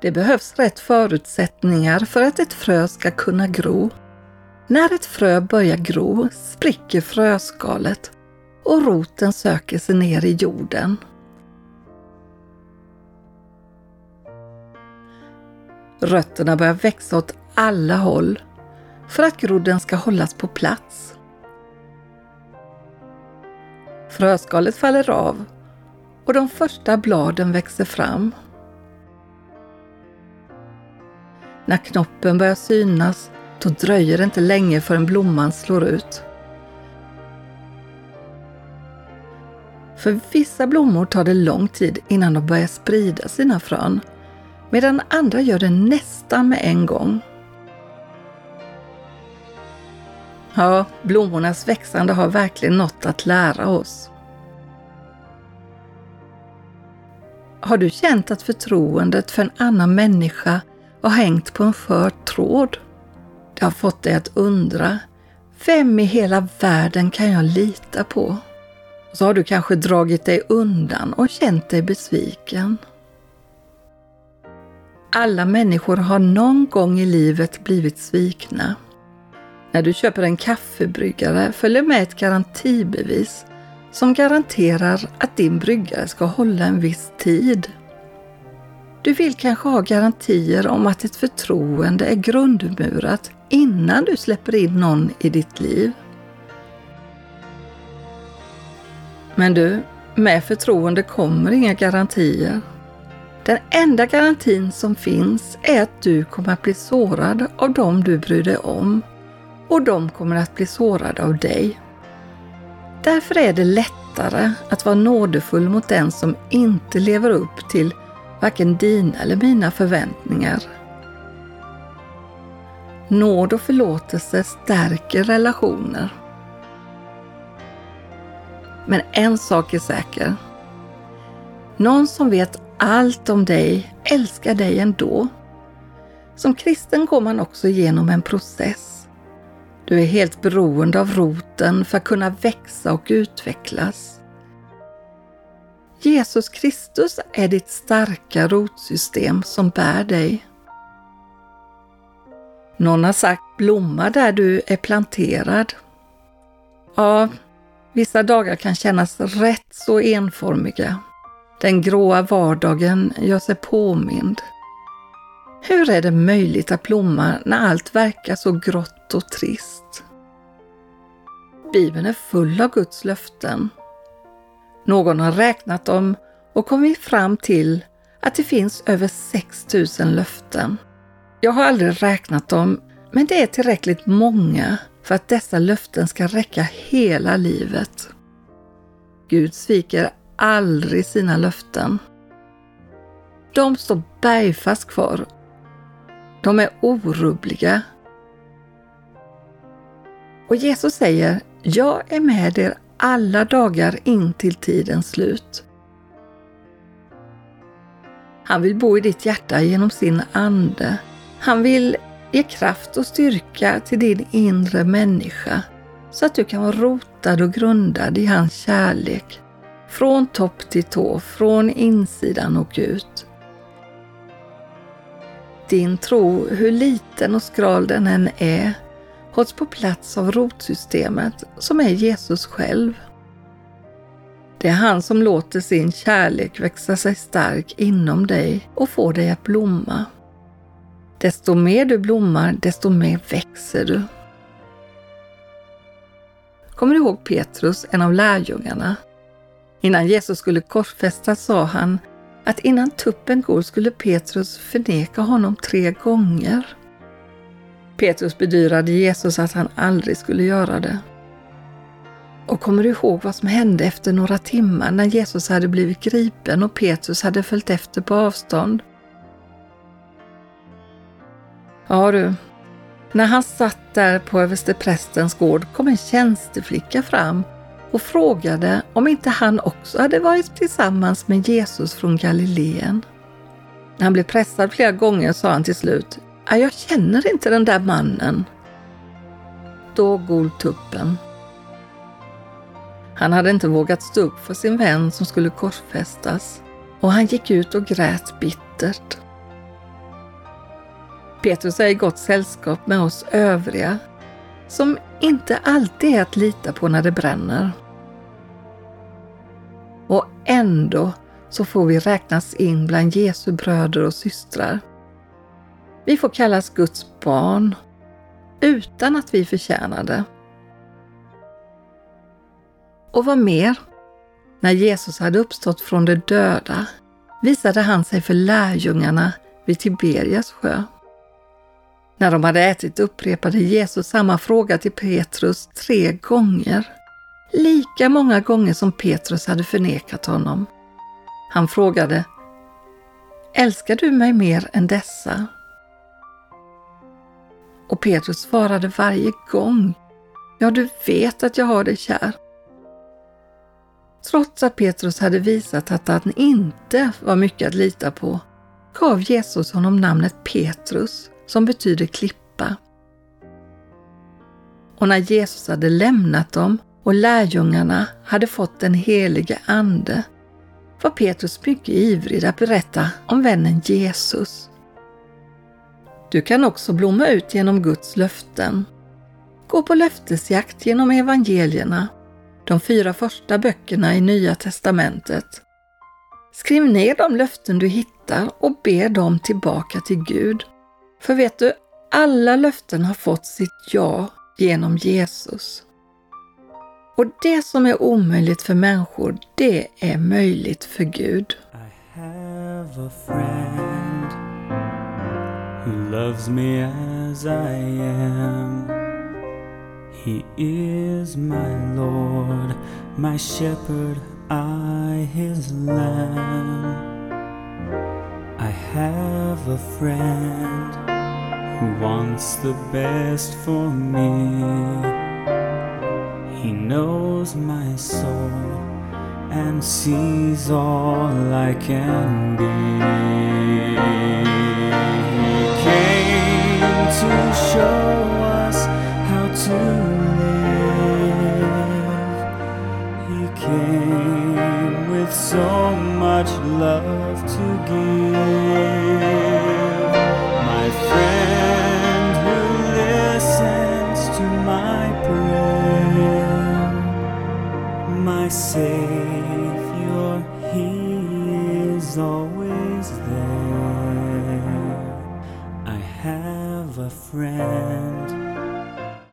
Det behövs rätt förutsättningar för att ett frö ska kunna gro. När ett frö börjar gro spricker fröskalet och roten söker sig ner i jorden. Rötterna börjar växa åt alla håll för att grodden ska hållas på plats. Fröskalet faller av och de första bladen växer fram. När knoppen börjar synas, då dröjer det inte länge förrän blomman slår ut. För vissa blommor tar det lång tid innan de börjar sprida sina frön, medan andra gör det nästan med en gång. Ja, blommornas växande har verkligen något att lära oss. Har du känt att förtroendet för en annan människa och hängt på en skör tråd? Det har fått dig att undra, vem i hela världen kan jag lita på? Så har du kanske dragit dig undan och känt dig besviken. Alla människor har någon gång i livet blivit svikna. När du köper en kaffebryggare följer med ett garantibevis som garanterar att din bryggare ska hålla en viss tid. Du vill kanske ha garantier om att ett förtroende är grundmurat innan du släpper in någon i ditt liv. Men du, med förtroende kommer inga garantier. Den enda garantin som finns är att du kommer att bli sårad av dem du bryr dig om och de kommer att bli sårade av dig. Därför är det lättare att vara nådefull mot den som inte lever upp till varken dina eller mina förväntningar. Nåd och förlåtelse stärker relationer. Men en sak är säker. Någon som vet allt om dig älskar dig ändå. Som kristen går man också igenom en process du är helt beroende av roten för att kunna växa och utvecklas. Jesus Kristus är ditt starka rotsystem som bär dig. Någon har sagt blomma där du är planterad. Ja, vissa dagar kan kännas rätt så enformiga. Den gråa vardagen gör sig påmind. Hur är det möjligt att blomma när allt verkar så grått och trist? Bibeln är full av Guds löften. Någon har räknat dem och kommit fram till att det finns över 6000 löften. Jag har aldrig räknat dem, men det är tillräckligt många för att dessa löften ska räcka hela livet. Gud sviker aldrig sina löften. De står bergfast kvar de är orubbliga. Och Jesus säger, jag är med er alla dagar in till tidens slut. Han vill bo i ditt hjärta genom sin ande. Han vill ge kraft och styrka till din inre människa så att du kan vara rotad och grundad i hans kärlek. Från topp till tå, från insidan och ut din tro, hur liten och skral den än är, hålls på plats av rotsystemet som är Jesus själv. Det är han som låter sin kärlek växa sig stark inom dig och få dig att blomma. Desto mer du blommar, desto mer växer du. Kommer du ihåg Petrus, en av lärjungarna? Innan Jesus skulle korsfästas sa han att innan tuppen går skulle Petrus förneka honom tre gånger. Petrus bedyrade Jesus att han aldrig skulle göra det. Och kommer du ihåg vad som hände efter några timmar när Jesus hade blivit gripen och Petrus hade följt efter på avstånd? Ja du, när han satt där på översteprästens gård kom en tjänsteflicka fram och frågade om inte han också hade varit tillsammans med Jesus från Galileen. När han blev pressad flera gånger sa han till slut, jag känner inte den där mannen. Då gol tuppen. Han hade inte vågat stå upp för sin vän som skulle korsfästas och han gick ut och grät bittert. Petrus är i gott sällskap med oss övriga som inte alltid är att lita på när det bränner. Och ändå så får vi räknas in bland Jesu bröder och systrar. Vi får kallas Guds barn utan att vi förtjänar det. Och vad mer? När Jesus hade uppstått från de döda visade han sig för lärjungarna vid Tiberias sjö. När de hade ätit upprepade Jesus samma fråga till Petrus tre gånger. Lika många gånger som Petrus hade förnekat honom. Han frågade Älskar du mig mer än dessa? Och Petrus svarade varje gång Ja, du vet att jag har dig kär. Trots att Petrus hade visat att han inte var mycket att lita på gav Jesus honom namnet Petrus som betyder klippa. Och när Jesus hade lämnat dem och lärjungarna hade fått den helige Ande var Petrus mycket ivrig att berätta om vännen Jesus. Du kan också blomma ut genom Guds löften. Gå på löftesjakt genom evangelierna, de fyra första böckerna i Nya testamentet. Skriv ner de löften du hittar och be dem tillbaka till Gud. För vet du, alla löften har fått sitt ja genom Jesus. Och det som är omöjligt för människor, det är möjligt för Gud. Who loves me as I am. He is my Lord, my shepherd, I his lamb. I have a friend who wants the best for me. He knows my soul and sees all I can be. To show us how to live. He came with so much love to give. My friend who listens to my prayer my Savior,